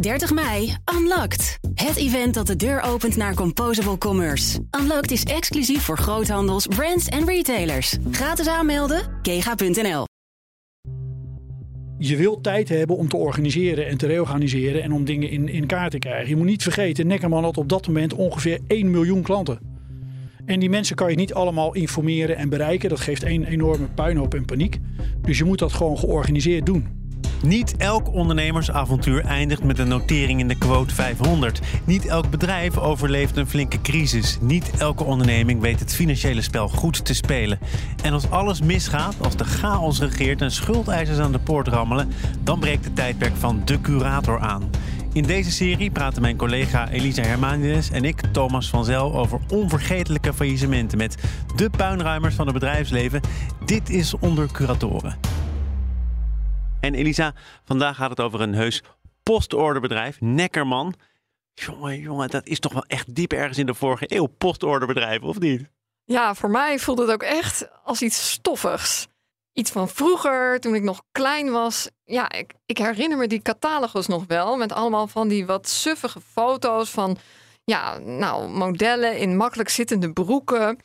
30 mei, Unlocked. Het event dat de deur opent naar Composable Commerce. Unlocked is exclusief voor groothandels, brands en retailers. Gratis aanmelden, kega.nl. Je wilt tijd hebben om te organiseren en te reorganiseren en om dingen in, in kaart te krijgen. Je moet niet vergeten, Neckerman had op dat moment ongeveer 1 miljoen klanten. En die mensen kan je niet allemaal informeren en bereiken. Dat geeft een enorme puinhoop en paniek. Dus je moet dat gewoon georganiseerd doen. Niet elk ondernemersavontuur eindigt met een notering in de quote 500. Niet elk bedrijf overleeft een flinke crisis. Niet elke onderneming weet het financiële spel goed te spelen. En als alles misgaat, als de chaos regeert en schuldeisers aan de poort rammelen, dan breekt het tijdperk van de curator aan. In deze serie praten mijn collega Elisa Hermanides en ik, Thomas van Zel, over onvergetelijke faillissementen met de puinruimers van het bedrijfsleven. Dit is onder curatoren. En Elisa, vandaag gaat het over een heus postorderbedrijf, Neckerman. Jongen, jongen, dat is toch wel echt diep ergens in de vorige eeuw postorderbedrijf, of niet? Ja, voor mij voelde het ook echt als iets stoffigs. Iets van vroeger, toen ik nog klein was. Ja, ik, ik herinner me die catalogus nog wel. Met allemaal van die wat suffige foto's van ja, nou, modellen in makkelijk zittende broeken.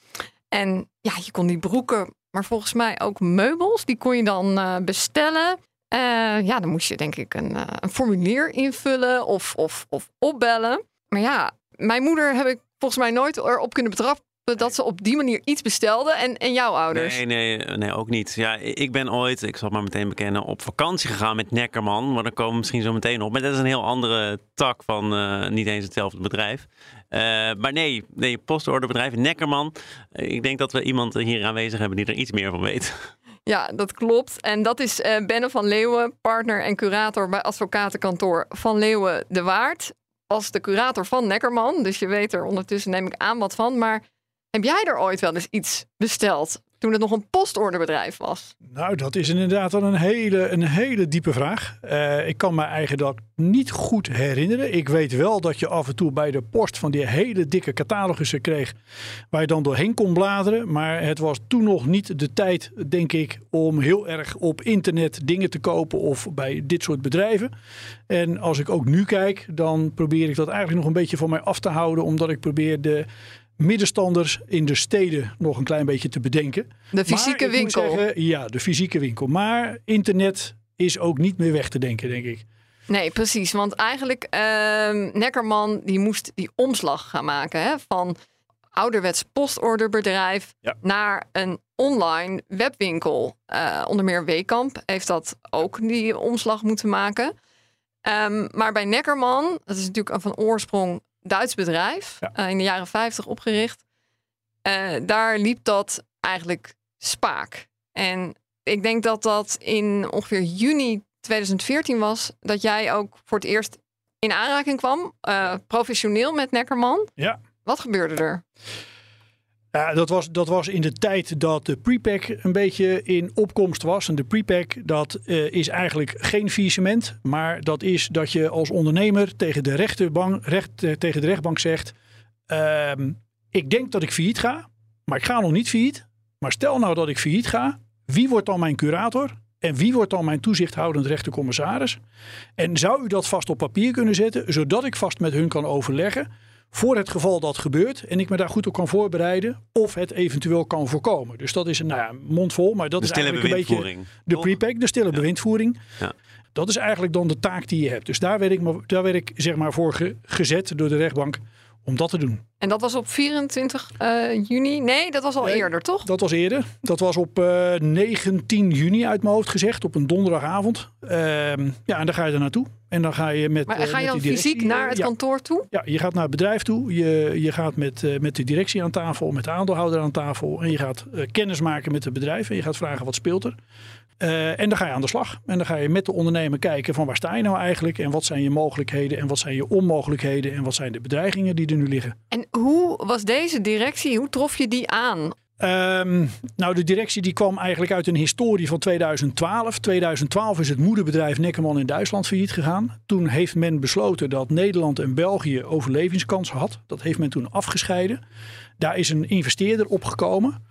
En ja, je kon die broeken, maar volgens mij ook meubels, die kon je dan uh, bestellen. Uh, ja, dan moest je denk ik een, uh, een formulier invullen of, of, of opbellen. Maar ja, mijn moeder heb ik volgens mij nooit erop kunnen betrappen dat ze op die manier iets bestelden. En, en jouw ouders? Nee, nee, nee, ook niet. Ja, ik ben ooit, ik zal maar meteen bekennen, op vakantie gegaan met Neckerman. Maar daar komen we misschien zo meteen op. Maar dat is een heel andere tak van uh, niet eens hetzelfde bedrijf. Uh, maar nee, nee, postorderbedrijf Neckerman. ik denk dat we iemand hier aanwezig hebben die er iets meer van weet. Ja, dat klopt. En dat is uh, Benne van Leeuwen, partner en curator bij advocatenkantoor Van Leeuwen de Waard. Als de curator van Neckerman. Dus je weet er ondertussen, neem ik aan, wat van. Maar heb jij er ooit wel eens iets besteld toen het nog een postorderbedrijf was? Nou, dat is inderdaad wel een hele, een hele diepe vraag. Uh, ik kan me eigenlijk dat niet goed herinneren. Ik weet wel dat je af en toe bij de post van die hele dikke catalogussen kreeg, waar je dan doorheen kon bladeren. Maar het was toen nog niet de tijd, denk ik, om heel erg op internet dingen te kopen of bij dit soort bedrijven. En als ik ook nu kijk, dan probeer ik dat eigenlijk nog een beetje van mij af te houden, omdat ik probeer de middenstanders in de steden nog een klein beetje te bedenken. De fysieke winkel. Zeggen, ja, de fysieke winkel. Maar internet is ook niet meer weg te denken, denk ik. Nee, precies. Want eigenlijk, uh, Neckerman die moest die omslag gaan maken hè, van ouderwets postorderbedrijf ja. naar een online webwinkel. Uh, onder meer Weekamp heeft dat ook die omslag moeten maken. Um, maar bij Neckerman, dat is natuurlijk van oorsprong Duits bedrijf, ja. uh, in de jaren 50 opgericht. Uh, daar liep dat eigenlijk spaak. En ik denk dat dat in ongeveer juni 2014 was dat jij ook voor het eerst in aanraking kwam, uh, professioneel met Neckerman. Ja. Wat gebeurde er? Ja, dat was, dat was in de tijd dat de prepack een beetje in opkomst was. En de prepack, dat uh, is eigenlijk geen faillissement. Maar dat is dat je als ondernemer tegen de, rechterbank, recht, uh, tegen de rechtbank zegt... Uh, ik denk dat ik failliet ga, maar ik ga nog niet failliet. Maar stel nou dat ik failliet ga, wie wordt dan mijn curator? En wie wordt dan mijn toezichthoudend rechtercommissaris? En zou u dat vast op papier kunnen zetten, zodat ik vast met hun kan overleggen voor het geval dat gebeurt en ik me daar goed op kan voorbereiden of het eventueel kan voorkomen. Dus dat is een nou ja, mondvol, maar dat de is eigenlijk een beetje de prepack, de stille ja. bewindvoering. Ja. Dat is eigenlijk dan de taak die je hebt. Dus daar werd ik, daar werd ik zeg maar voor ge, gezet door de rechtbank om dat te doen. En dat was op 24 uh, juni? Nee, dat was al nee, eerder, toch? Dat was eerder. Dat was op uh, 19 juni uit mijn hoofd gezegd, op een donderdagavond. Uh, ja, en dan ga je er naartoe. En dan ga je met. Maar ga je dan fysiek naar het ja. kantoor toe? Ja, je gaat naar het bedrijf toe. Je, je gaat met, met de directie aan tafel, met de aandeelhouder aan tafel. En je gaat kennis maken met het bedrijf. En je gaat vragen wat speelt er. Uh, en dan ga je aan de slag. En dan ga je met de ondernemer kijken van waar sta je nou eigenlijk? En wat zijn je mogelijkheden en wat zijn je onmogelijkheden? En wat zijn de bedreigingen die er nu liggen? En hoe was deze directie? Hoe trof je die aan? Um, nou, de directie die kwam eigenlijk uit een historie van 2012. 2012 is het moederbedrijf Neckerman in Duitsland failliet gegaan. Toen heeft men besloten dat Nederland en België overlevingskans had. Dat heeft men toen afgescheiden. Daar is een investeerder opgekomen.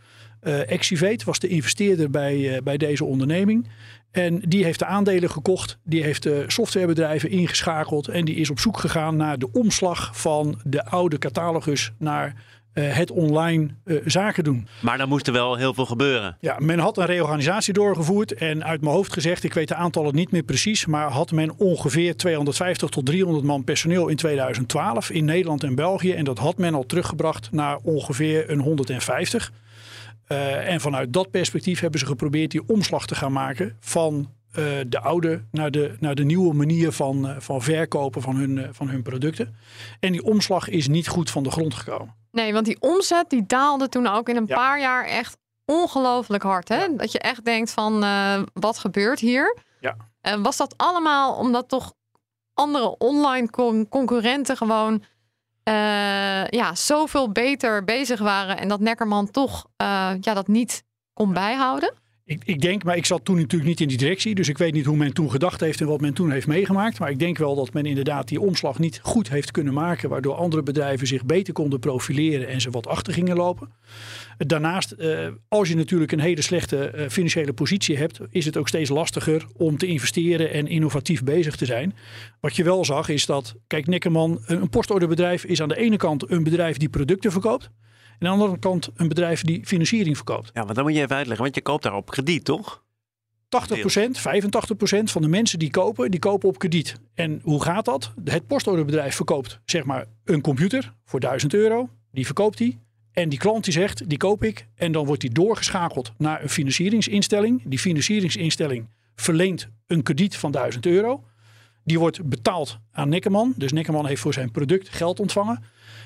Uh, was de investeerder bij, bij deze onderneming. En die heeft de aandelen gekocht, die heeft de softwarebedrijven ingeschakeld en die is op zoek gegaan naar de omslag van de oude catalogus naar uh, het online uh, zaken doen. Maar dan moest er wel heel veel gebeuren. Ja, men had een reorganisatie doorgevoerd en uit mijn hoofd gezegd, ik weet de aantallen niet meer precies, maar had men ongeveer 250 tot 300 man personeel in 2012 in Nederland en België en dat had men al teruggebracht naar ongeveer een 150. Uh, en vanuit dat perspectief hebben ze geprobeerd die omslag te gaan maken van uh, de oude naar de, naar de nieuwe manier van, uh, van verkopen van hun, van hun producten. En die omslag is niet goed van de grond gekomen. Nee, want die omzet die daalde toen ook in een ja. paar jaar echt ongelooflijk hard. Hè? Ja. Dat je echt denkt van wat gebeurt hier? Ja. Was dat allemaal omdat toch andere online con concurrenten gewoon uh, ja, zoveel beter bezig waren en dat Neckerman toch uh, ja, dat niet kon bijhouden? Ik, denk, maar ik zat toen natuurlijk niet in die directie, dus ik weet niet hoe men toen gedacht heeft en wat men toen heeft meegemaakt. Maar ik denk wel dat men inderdaad die omslag niet goed heeft kunnen maken, waardoor andere bedrijven zich beter konden profileren en ze wat achter gingen lopen. Daarnaast, uh, als je natuurlijk een hele slechte uh, financiële positie hebt, is het ook steeds lastiger om te investeren en innovatief bezig te zijn. Wat je wel zag is dat, kijk, Neckerman, een postorderbedrijf is aan de ene kant een bedrijf die producten verkoopt. En aan de andere kant een bedrijf die financiering verkoopt. Ja, maar dan moet je even uitleggen, want je koopt daar op krediet, toch? 80%, 85% van de mensen die kopen, die kopen op krediet. En hoe gaat dat? Het postorderbedrijf verkoopt zeg maar een computer voor 1000 euro. Die verkoopt hij. En die klant die zegt, die koop ik. En dan wordt die doorgeschakeld naar een financieringsinstelling. Die financieringsinstelling verleent een krediet van 1000 euro. Die wordt betaald aan Neckerman. Dus Neckerman heeft voor zijn product geld ontvangen.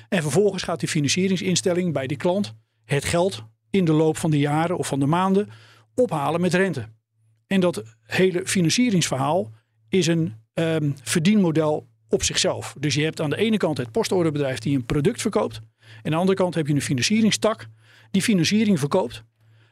En vervolgens gaat die financieringsinstelling bij die klant het geld in de loop van de jaren of van de maanden ophalen met rente. En dat hele financieringsverhaal is een um, verdienmodel op zichzelf. Dus je hebt aan de ene kant het postorderbedrijf die een product verkoopt. En aan de andere kant heb je een financieringstak die financiering verkoopt,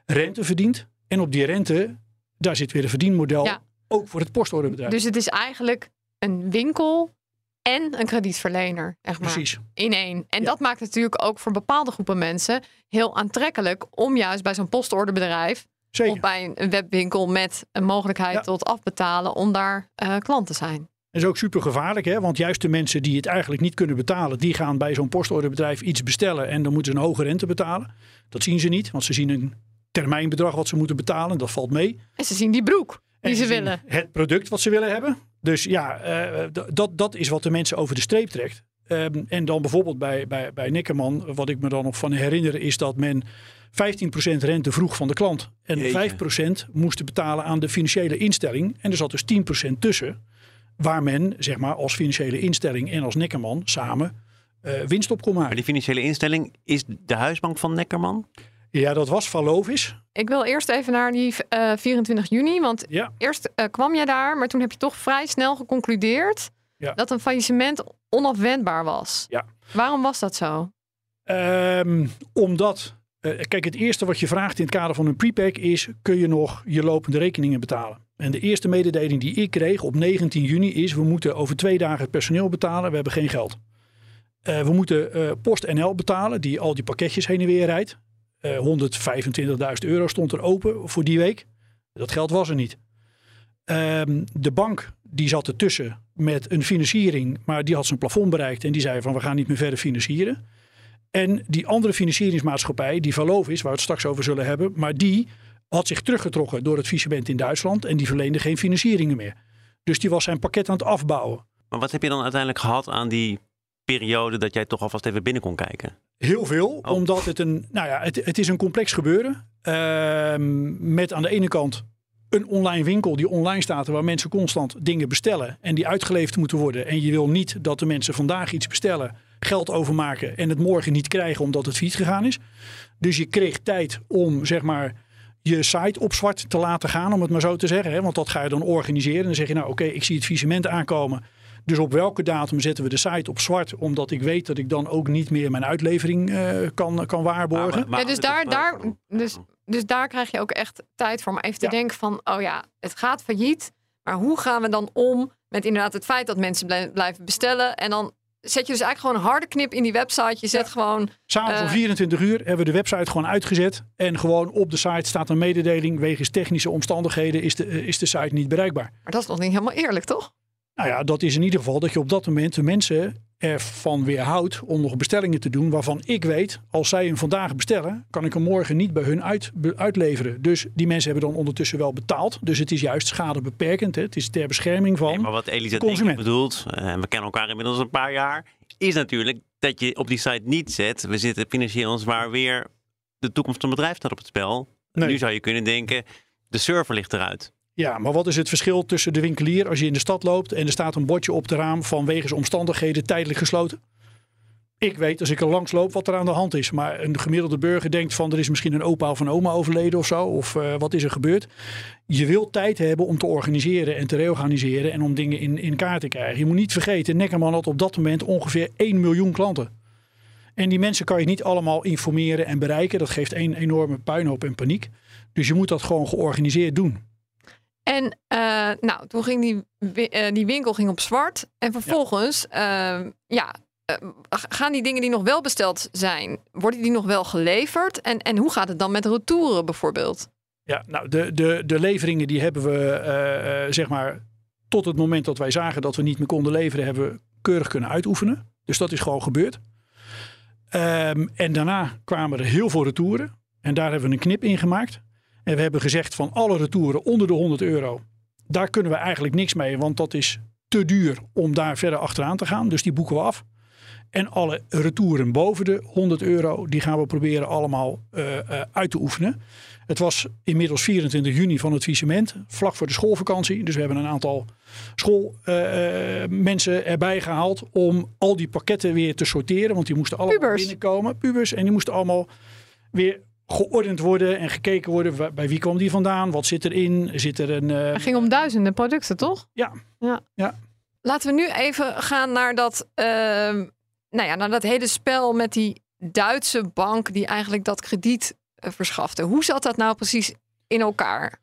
rente verdient. En op die rente, daar zit weer een verdienmodel ja. ook voor het postorderbedrijf. Dus het is eigenlijk een winkel en een kredietverlener. Echt maar, Precies. In één. En ja. dat maakt het natuurlijk ook voor bepaalde groepen mensen heel aantrekkelijk om juist bij zo'n postorderbedrijf Zeker. of bij een webwinkel met een mogelijkheid Ja. tot afbetalen om daar eh, klant te zijn. Dat is ook super gevaarlijk, hè? want juist de mensen die het eigenlijk niet kunnen betalen, die gaan bij zo'n postorderbedrijf iets bestellen en dan moeten ze een hoge rente betalen. Dat zien ze niet, want ze zien een termijnbedrag wat ze moeten betalen. Dat valt mee. En ze zien die broek die En ze willen. Het product wat ze willen hebben. Dus ja, eh, dat, dat is wat de mensen over de streep trekt. Ehm, en dan bijvoorbeeld bij, bij, bij Neckerman, wat ik me dan nog van herinner, is dat men 15% rente vroeg van de klant. En Jeetje. 5% moesten betalen aan de financiële instelling. En er zat dus 10% tussen, waar men zeg maar, als financiële instelling en als Neckerman samen eh, winst op kon Maar maken. die financiële instelling is de huisbank van Neckerman? Ja, dat was Valovis. Ik wil eerst even naar die eh, 24 juni. Want Ja. eerst eh, kwam je daar, maar toen heb je toch vrij snel geconcludeerd Ja. dat een faillissement onafwendbaar was. Ja. Waarom was dat zo? Ehm, omdat, eh, kijk, het eerste wat je vraagt in het kader van een prepack is: kun je nog je lopende rekeningen betalen? En de eerste mededeling die ik kreeg op 19 juni is: we moeten over twee dagen het personeel betalen, we hebben geen geld. Eh, we moeten eh, PostNL betalen, die al die pakketjes heen en weer rijdt. Eh 125.000 euro stond er open voor die week. Dat geld was er niet. Ehm, de bank die zat ertussen met een financiering, maar die had zijn plafond bereikt en die zei van we gaan niet meer verder financieren. En die andere financieringsmaatschappij, die Valovis, waar we het straks over zullen hebben, maar die had zich teruggetrokken door het faillissement in Duitsland en die verleende geen financieringen meer. Dus die was zijn pakket aan het afbouwen. Maar wat heb je dan uiteindelijk gehad aan die periode dat jij toch alvast even binnen kon kijken? Heel veel, Oh. omdat het een, nou ja, het, het is een complex gebeuren. Ehm, met aan de ene kant een online winkel die online staat, waar mensen constant dingen bestellen en die uitgeleverd moeten worden. En je wil niet dat de mensen vandaag iets bestellen, geld overmaken en het morgen niet krijgen omdat het fiets gegaan is. Dus je kreeg tijd om zeg maar je site op zwart te laten gaan, om het maar zo te zeggen. Hè? Want dat ga je dan organiseren. En dan zeg je nou oké, ik zie het faillissement aankomen. Dus op welke datum zetten we de site op zwart? Omdat ik weet dat ik dan ook niet meer mijn uitlevering eh, kan, kan waarborgen. Maar- maar ja, dus, daar, daar, dus, dus daar krijg je ook echt tijd voor om even te Ja. denken van, oh ja, het gaat failliet. Maar hoe gaan we dan om met inderdaad het feit dat mensen blij- blijven bestellen en dan zet je dus eigenlijk gewoon een harde knip in die website. Je zet gewoon... S'avonds om eh, 24 uur hebben we de website gewoon uitgezet. En gewoon op de site staat een mededeling. Wegens technische omstandigheden is de, eh, is de site niet bereikbaar. Maar dat is nog niet helemaal eerlijk, toch? Nou ja, dat is in ieder geval dat je op dat moment de mensen ervan weerhoudt om nog bestellingen te doen. Waarvan ik weet, als zij hem vandaag bestellen, kan ik hem morgen niet bij hun uit, uitleveren. Dus die mensen hebben dan ondertussen wel betaald. Dus het is juist schadebeperkend. Hè. Het is ter bescherming van. Nee, maar wat Elisa consument. bedoelt, en we kennen elkaar inmiddels een paar jaar, is natuurlijk dat je op die site niet zet. We zitten financieel zwaar weer. De toekomst van het bedrijf staat op het spel. Nee. Nu zou je kunnen denken, de server ligt eruit. Ja, maar wat is het verschil tussen de winkelier als je in de stad loopt en er staat een bordje op de raam van wegens omstandigheden tijdelijk gesloten? Ik weet als ik er langs loop wat er aan de hand is. Maar een gemiddelde burger denkt van er is misschien een opa of een oma overleden of zo. Of eh, wat is er gebeurd. Je wilt tijd hebben om te organiseren en te reorganiseren en om dingen in, in kaart te krijgen. Je moet niet vergeten, Neckerman had op dat moment ongeveer 1 miljoen klanten. En die mensen kan je niet allemaal informeren en bereiken. Dat geeft een enorme puinhoop en paniek. Dus je moet dat gewoon georganiseerd doen. En eh, nou, toen ging die, eh, die winkel ging op zwart. En vervolgens, ja, ja eh, gaan die dingen die nog wel besteld zijn, worden die nog wel geleverd? En, en hoe gaat het dan met retouren bijvoorbeeld? Ja, nou, de, de, de leveringen die hebben we, zeg maar, tot het moment dat wij zagen dat we niet meer konden leveren, hebben we keurig kunnen uitoefenen. Dus dat is gewoon gebeurd. Ehm, en daarna kwamen er heel veel retouren. En daar hebben we een knip in gemaakt. En we hebben gezegd van alle retouren onder de 100 euro, daar kunnen we eigenlijk niks mee, want dat is te duur om daar verder achteraan te gaan. Dus die boeken we af. En alle retouren boven de 100 euro, die gaan we proberen allemaal eh, eh, uit te oefenen. Het was inmiddels 24 juni van het faillissement, vlak voor de schoolvakantie. Dus we hebben een aantal schoolmensen erbij gehaald om al die pakketten weer te sorteren. Want die moesten allemaal Pubers. binnenkomen, pubers. En die moesten allemaal weer geordend worden en gekeken worden. Bij wie kwam die vandaan? Wat zit erin? Zit er een... eh, Het ging om duizenden producten, toch? ja, Ja. ja. Laten we nu even gaan naar dat, ehm, nou ja, naar dat hele spel met die Duitse bank die eigenlijk dat krediet eh, verschafte. Hoe zat dat nou precies in elkaar?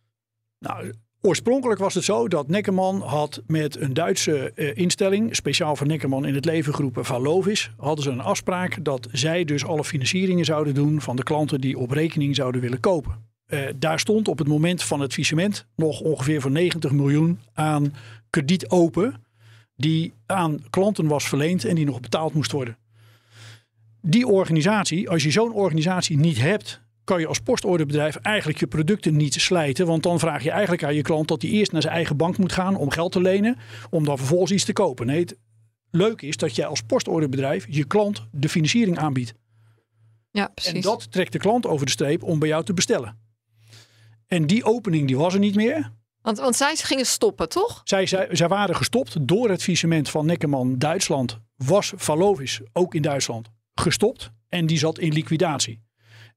Nou, oorspronkelijk was het zo dat Neckerman had met een Duitse eh, instelling, speciaal voor Neckerman in het leven geroepen Valovis, hadden ze een afspraak dat zij dus alle financieringen zouden doen van de klanten die op rekening zouden willen kopen. Eh, daar stond op het moment van het faillissement nog ongeveer voor 90 miljoen aan krediet open, die aan klanten was verleend en die nog betaald moest worden. Die organisatie, als je zo'n organisatie niet hebt, kan je als postorderbedrijf eigenlijk je producten niet slijten. Want dan vraag je eigenlijk aan je klant dat hij eerst naar zijn eigen bank moet gaan om geld te lenen. Om dan vervolgens iets te kopen. Nee, het leuke is dat jij als postorderbedrijf je klant de financiering aanbiedt. Ja, precies. En dat trekt de klant over de streep om bij jou te bestellen. En die opening die was er niet meer. Want, want zij gingen stoppen, toch? Zij, zij, zij waren gestopt door het faillissement van Neckerman Duitsland. Was Valovis ook in Duitsland gestopt. En die zat in liquidatie.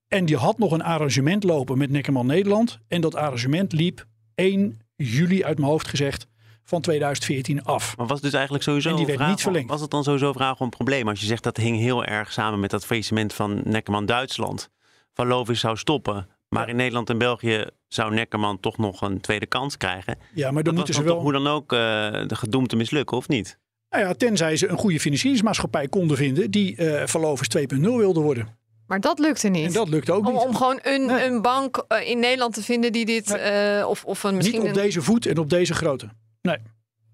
En die had nog een arrangement lopen met Neckerman Nederland. En dat arrangement liep 1 juli uit mijn hoofd gezegd van 2014 af. Maar was het dus eigenlijk sowieso En die werd vraag niet verlengd. Was het dan sowieso een vraag om een probleem? Als je zegt dat hing heel erg samen met dat faillissement van Neckerman Duitsland. Van Lovis zou stoppen. Maar in Nederland en België zou Neckerman toch nog een tweede kans krijgen. Ja, maar dan moeten ze dan toch wel. hoe dan ook eh, de gedoemd te mislukken, of niet? Nou ja, tenzij ze een goede financieringsmaatschappij konden vinden die eh Valovis 2.0 wilde worden. Maar dat lukte niet. En dat lukte ook om, niet. om gewoon een, Nee. een bank eh, in Nederland te vinden die dit. Nee. eh, of, of een misschien. Niet op een- deze voet en op deze grootte. Nee.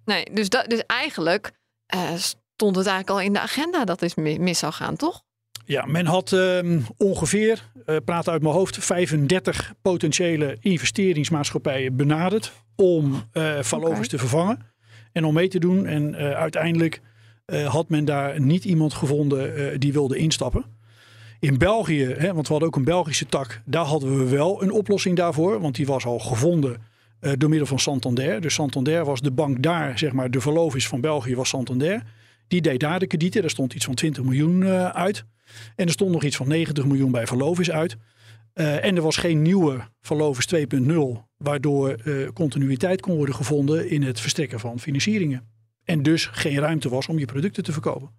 Nee, dus, dat, dus eigenlijk eh, stond het eigenlijk al in de agenda dat dit mi- mis zou gaan, toch? Ja, men had ehm, ongeveer, eh praat uit mijn hoofd, 35 potentiële investeringsmaatschappijen benaderd om eh Valovis Oké. te vervangen en om mee te doen. En eh, uiteindelijk eh, had men daar niet iemand gevonden eh, die wilde instappen. In België, hè, want we hadden ook een Belgische tak, daar hadden we wel een oplossing daarvoor, want die was al gevonden eh, door middel van Santander. Dus Santander was de bank daar, zeg maar, de Valovis van België was Santander. Die deed daar de kredieten, daar stond iets van 20 miljoen eh, uit. En er stond nog iets van 90 miljoen bij Verlovis uit. Eh, en er was geen nieuwe Verlovis 2.0, waardoor continuïteit kon worden gevonden in het verstrekken van financieringen. En dus geen ruimte was om je producten te verkopen.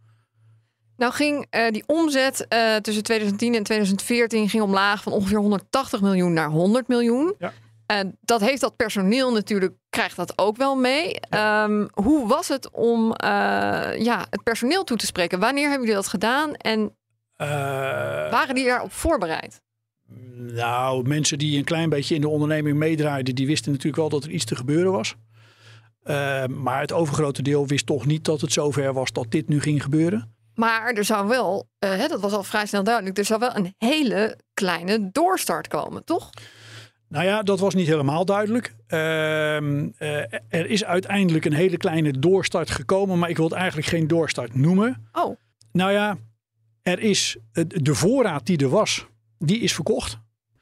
Nou ging eh, die omzet eh, tussen 2010 en 2014 ging omlaag van ongeveer 180 miljoen naar 100 miljoen. Ja. En dat heeft dat personeel natuurlijk, krijgt dat ook wel mee. Ehm, hoe was het om eh, ja, het personeel toe te spreken? Wanneer hebben jullie dat gedaan en Eh, waren die daarop voorbereid? Nou, mensen die een klein beetje in de onderneming meedraaiden, die wisten natuurlijk wel dat er iets te gebeuren was. Eh, maar het overgrote deel wist toch niet dat het zover was dat dit nu ging gebeuren. Maar er zou wel, eh, hè, dat was al vrij snel duidelijk, er zou wel een hele kleine doorstart komen, toch? Nou ja, dat was niet helemaal duidelijk. Ehm, eh, er is uiteindelijk een hele kleine doorstart gekomen, maar ik wil het eigenlijk geen doorstart noemen. Oh, Nou ja, er is de voorraad die er was, die is verkocht.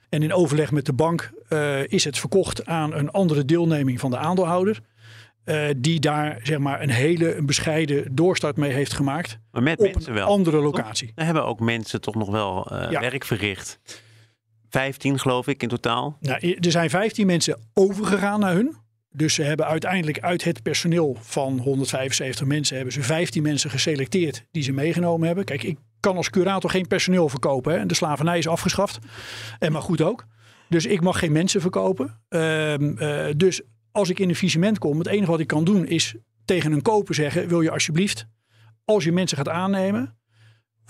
En in overleg met de bank eh, is het verkocht aan een andere deelneming van de aandeelhouder. Eh, die daar zeg maar een hele een bescheiden doorstart mee heeft gemaakt. Maar met Op mensen een wel. andere locatie. Er hebben ook mensen toch nog wel eh, Ja. werk verricht. 15 geloof ik in totaal. Nou, er zijn 15 mensen overgegaan naar hun. Dus ze hebben uiteindelijk uit het personeel van 175 mensen... hebben ze 15 mensen geselecteerd die ze meegenomen hebben. Kijk, ik kan als curator geen personeel verkopen. Hè? De slavernij is afgeschaft. En maar goed ook. Dus ik mag geen mensen verkopen. Ehm, eh, dus als ik in een visement kom... het enige wat ik kan doen is tegen een koper zeggen... wil je alsjeblieft, als je mensen gaat aannemen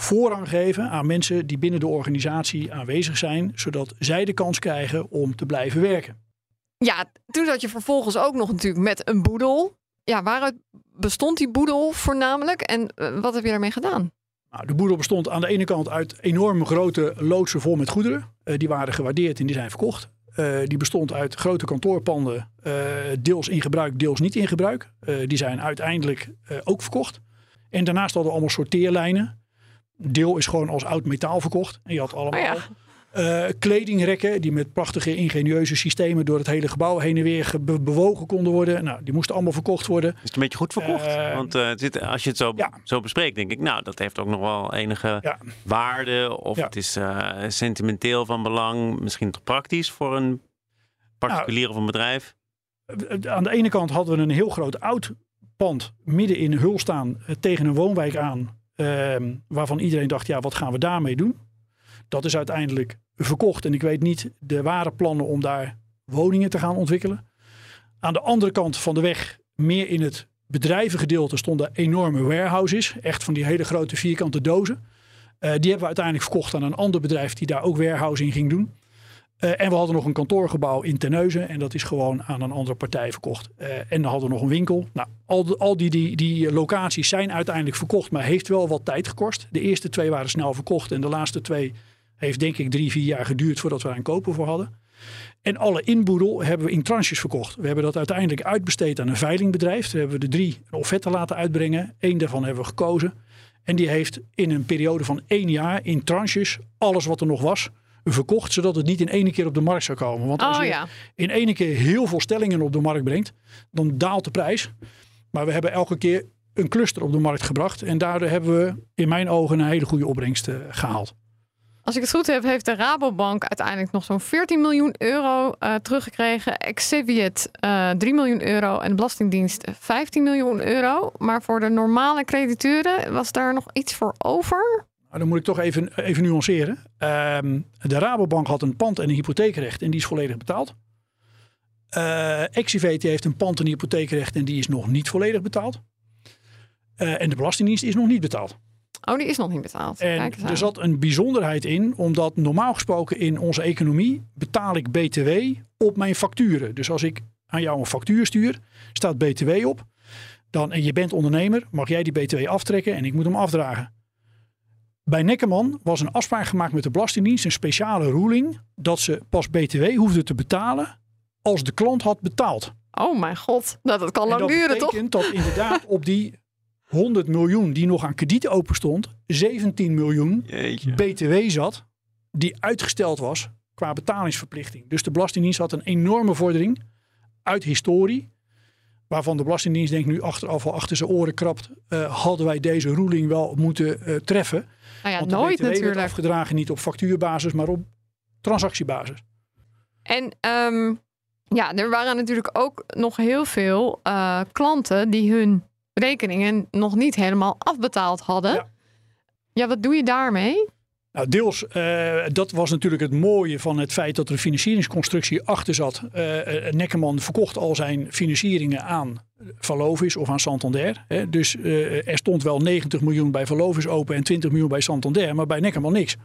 voorrang geven aan mensen die binnen de organisatie aanwezig zijn, zodat zij de kans krijgen om te blijven werken. ja, toen zat je vervolgens ook nog natuurlijk met een boedel. Ja, waaruit bestond die boedel voornamelijk en eh, wat heb je daarmee gedaan? Nou, de boedel bestond aan de ene kant uit enorme grote loodsen vol met goederen. Eh, die waren gewaardeerd en die zijn verkocht. Eh, die bestond uit grote kantoorpanden, eh, deels in gebruik, deels niet in gebruik. Eh, die zijn uiteindelijk ook verkocht. En daarnaast hadden we allemaal sorteerlijnen. Deel is gewoon als oud metaal verkocht. En je had allemaal Oh ja. Eh, kledingrekken die met prachtige ingenieuze systemen door het hele gebouw heen en weer ge- be- bewogen konden worden. Nou, die moesten allemaal verkocht worden. Is het een beetje goed verkocht? Eh, Want eh, als je het zo, ja. zo bespreekt, denk ik, nou, dat heeft ook nog wel enige Ja. waarde. Of Ja. het is sentimenteel van belang. Misschien toch praktisch voor een particulier of een bedrijf. Aan de ene kant hadden we een heel groot oud pand midden in Hul staan tegen een woonwijk aan. ehm, waarvan iedereen dacht, ja, wat gaan we daarmee doen? Dat is uiteindelijk verkocht. En ik weet niet, er waren plannen om daar woningen te gaan ontwikkelen. Aan de andere kant van de weg, meer in het bedrijvengedeelte, stonden enorme warehouses. Echt van die hele grote vierkante dozen. Eh, die hebben we uiteindelijk verkocht aan een ander bedrijf die daar ook warehousing ging doen. Eh, en we hadden nog een kantoorgebouw in Terneuzen. En dat is gewoon aan een andere partij verkocht. Eh, en dan hadden we nog een winkel. Nou, al, de- al die, die, die locaties zijn uiteindelijk verkocht. Maar heeft wel wat tijd gekost. De eerste twee waren snel verkocht. En de laatste twee heeft denk ik drie, vier jaar geduurd voordat we daar een koper voor hadden. En alle inboedel hebben we in tranches verkocht. We hebben dat uiteindelijk uitbesteed aan een veilingbedrijf. Daar hebben we de drie een offerte laten uitbrengen. Eén daarvan hebben we gekozen. En die heeft in een periode van één jaar in tranches alles wat er nog was verkocht. Zodat het niet in één keer op de markt zou komen. Want als Oh je in één keer heel veel stellingen op de markt brengt, dan daalt de prijs. Maar we hebben elke keer een cluster op de markt gebracht. En daardoor hebben we in mijn ogen een hele goede opbrengst eh, gehaald. Als ik het goed heb, heeft de Rabobank uiteindelijk nog zo'n 14 miljoen euro eh, teruggekregen. Eh 3 miljoen euro en de Belastingdienst 15 miljoen euro. Maar voor de normale crediteuren was daar nog iets voor over? Nou, dan moet ik toch even, even nuanceren. Ehm, de Rabobank had een pand en een hypotheekrecht en die is volledig betaald. Eh Exivate heeft een pand en een hypotheekrecht en die is nog niet volledig betaald. Eh, en de Belastingdienst is nog niet betaald. Oh, die is nog niet betaald. En Kijk er zat een bijzonderheid in, omdat normaal gesproken in onze economie betaal ik BTW op mijn facturen. Dus als ik aan jou een factuur stuur, staat BTW op. Dan, en je bent ondernemer, mag jij die BTW aftrekken en ik moet hem afdragen. Bij Neckerman was een afspraak gemaakt met de Belastingdienst, een speciale ruling, dat ze pas BTW hoefde te betalen als de klant had betaald. Oh mijn god, nou, dat kan lang dat duren toch? betekent dat inderdaad op die 100 miljoen die nog aan krediet open stond, 17 miljoen Jeetje. BTW zat, die uitgesteld was qua betalingsverplichting. Dus de Belastingdienst had een enorme vordering uit historie, waarvan de Belastingdienst denkt nu achteraf al achter zijn oren krabt, eh, hadden wij deze ruling wel moeten eh, treffen. Nou ja, Want de nooit BTW werd afgedragen niet op factuurbasis, maar op transactiebasis. En ehm, ja, er waren natuurlijk ook nog heel veel eh, klanten die hun rekeningen nog niet helemaal afbetaald hadden. Ja. Ja, wat doe je daarmee? Nou, deels, uh, dat was natuurlijk het mooie van het feit dat er een financieringsconstructie achter zat. Uh, Neckerman verkocht al zijn financieringen aan Valovis of aan Santander. Hè. Dus uh, er stond wel 90 miljoen bij Valovis open en 20 miljoen bij Santander, maar bij Neckerman niks.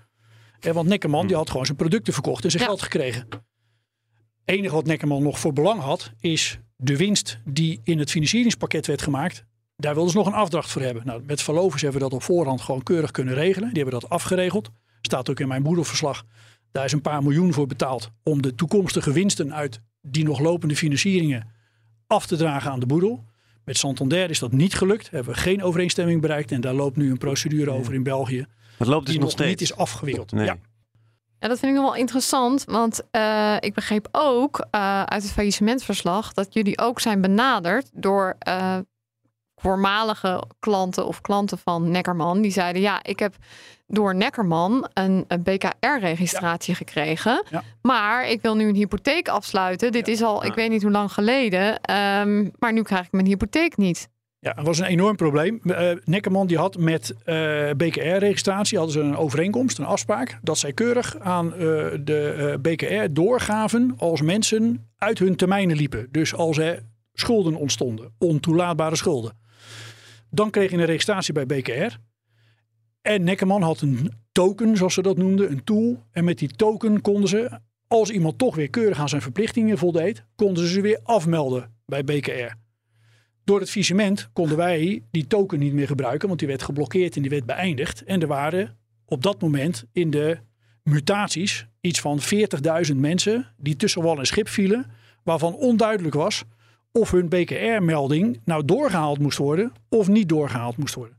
want Neckerman die had gewoon zijn producten verkocht en zijn geld gekregen. Het enige wat Neckerman nog voor belang had, is de winst die in het financieringspakket werd gemaakt. Daar wilden ze nog een afdracht voor hebben. Nou, met Verlovers hebben we dat op voorhand gewoon keurig kunnen regelen. Die hebben dat afgeregeld. Staat ook in mijn boedelverslag. Daar is een paar miljoen voor betaald om de toekomstige winsten uit die nog lopende financieringen af te dragen aan de boedel. Met Santander is dat niet gelukt. Hebben we geen overeenstemming bereikt. En daar loopt nu een procedure over in België. Dat loopt dus die nog steeds. niet is afgewikkeld. Nee. Ja. Ja, dat vind ik nog wel interessant. Want uh, ik begreep ook uh, uit het faillissementverslag dat jullie ook zijn benaderd door uh, voormalige klanten of klanten van Neckerman. Die zeiden: Ja, ik heb door Neckerman een, een BKR-registratie ja. gekregen. Ja. Maar ik wil nu een hypotheek afsluiten. Dit ja. is al, ik weet niet hoe lang geleden. Um, maar nu krijg ik mijn hypotheek niet. Ja, dat was een enorm probleem. Uh, Neckerman die had met uh, BKR-registratie hadden ze een overeenkomst, een afspraak, dat zij keurig aan uh, de BKR doorgaven als mensen uit hun termijnen liepen. Dus als er schulden ontstonden, ontoelaatbare schulden. Dan kreeg je een registratie bij BKR. En Neckerman had een token, zoals ze dat noemden, een tool. En met die token konden ze, als iemand toch weer keurig aan zijn verplichtingen voldeed, konden ze ze weer afmelden bij BKR. Door het visement konden wij die token niet meer gebruiken, want die werd geblokkeerd en die werd beëindigd. En er waren op dat moment in de mutaties iets van 40.000 mensen die tussen wal en schip vielen, waarvan onduidelijk was of hun BKR-melding nou doorgehaald moest worden of niet doorgehaald moest worden.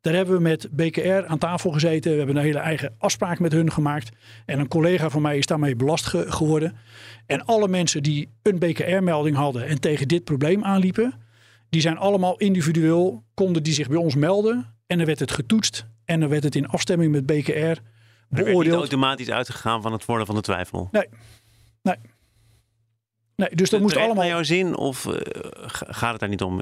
Daar hebben we met BKR aan tafel gezeten. We hebben een hele eigen afspraak met hun gemaakt. En een collega van mij is daarmee belast ge geworden. En alle mensen die een BKR-melding hadden en tegen dit probleem aanliepen, die zijn allemaal individueel, konden die zich bij ons melden. En dan werd het getoetst. En dan werd het in afstemming met BKR beoordeeld. Er werd niet automatisch uitgegaan van het voordeel van de twijfel? Nee. Nee. Nee, dus dat moest allemaal. jouw zin of uh, gaat het daar niet om?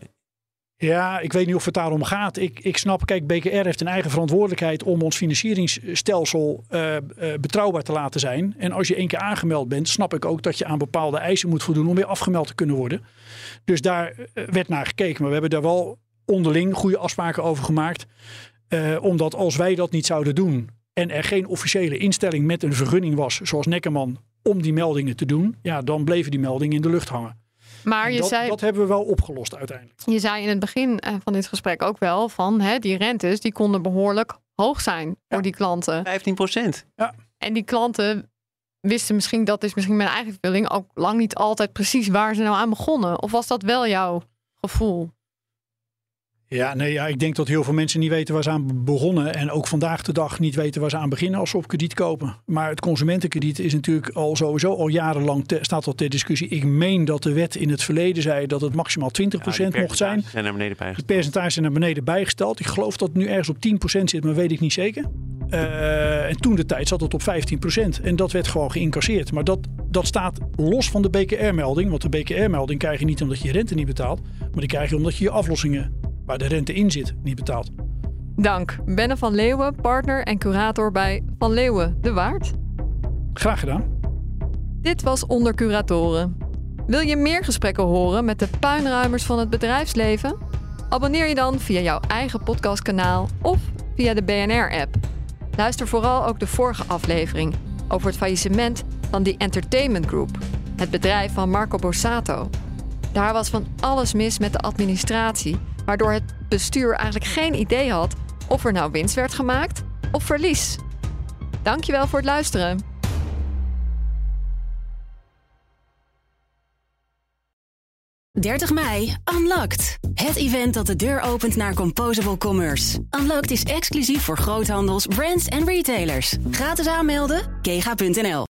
Ja, ik weet niet of het daarom gaat. Ik, ik snap, kijk, BKR heeft een eigen verantwoordelijkheid om ons financieringsstelsel uh, uh, betrouwbaar te laten zijn. En als je één keer aangemeld bent, snap ik ook dat je aan bepaalde eisen moet voldoen om weer afgemeld te kunnen worden. Dus daar werd naar gekeken. Maar we hebben daar wel onderling goede afspraken over gemaakt. Omdat als wij dat niet zouden doen en er geen officiële instelling met een vergunning was, zoals Neckerman, om die meldingen te doen, ja, dan bleven die meldingen in de lucht hangen. Maar je dat, zei, dat hebben we wel opgelost uiteindelijk. Je zei in het begin van dit gesprek ook wel van hè, die rentes die konden behoorlijk hoog zijn ja. voor die klanten. 15 procent. Ja. En die klanten wisten misschien, dat is misschien mijn eigen vervulling, ook lang niet altijd precies waar ze nou aan begonnen. Of was dat wel jouw gevoel? Ja, nee, ja, ik denk dat heel veel mensen niet weten waar ze aan begonnen. En ook vandaag de dag niet weten waar ze aan beginnen als ze op krediet kopen. Maar het consumentenkrediet is natuurlijk al sowieso al jarenlang te, staat al ter discussie. Ik meen dat de wet in het verleden zei dat het maximaal 20% ja, mocht zijn. Zijn naar beneden bijgesteld. De percentages zijn naar beneden bijgesteld. Ik geloof dat het nu ergens op 10% zit, maar weet ik niet zeker. Uh, en toen de tijd zat het op 15%. En dat werd gewoon geïncasseerd. Maar dat, dat staat los van de BKR-melding. Want de BKR-melding krijg je niet omdat je je rente niet betaalt. Maar die krijg je omdat je je aflossingen waar de rente in zit, niet betaalt. Dank. Benne van Leeuwen, partner en curator bij Van Leeuwen de Waard. Graag gedaan. Dit was Onder Curatoren. Wil je meer gesprekken horen met de puinruimers van het bedrijfsleven? Abonneer je dan via jouw eigen podcastkanaal of via de BNR-app. Luister vooral ook de vorige aflevering over het faillissement van The Entertainment Group, het bedrijf van Marco Borsato. Daar was van alles mis met de administratie waardoor het bestuur eigenlijk geen idee had of er nou winst werd gemaakt of verlies. Dankjewel voor het luisteren. ...30 mei, Unlocked. Het event dat de deur opent naar Composable Commerce. Unlocked is exclusief voor groothandels, brands en retailers. Gratis aanmelden, kega.nl.